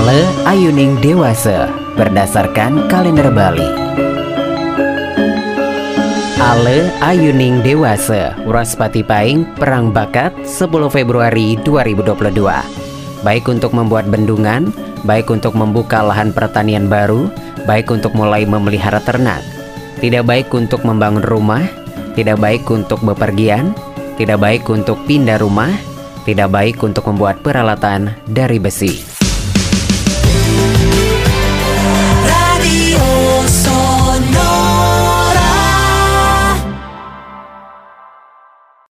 Ale Ayuning Dewasa berdasarkan kalender Bali. Ale Ayuning Dewasa Wraspati Pahing Perang Bakat 10 Februari 2022 Baik untuk membuat bendungan, baik untuk membuka lahan pertanian baru, baik untuk mulai memelihara ternak Tidak baik untuk membangun rumah, tidak baik untuk bepergian, tidak baik untuk pindah rumah, tidak baik untuk membuat peralatan dari besi.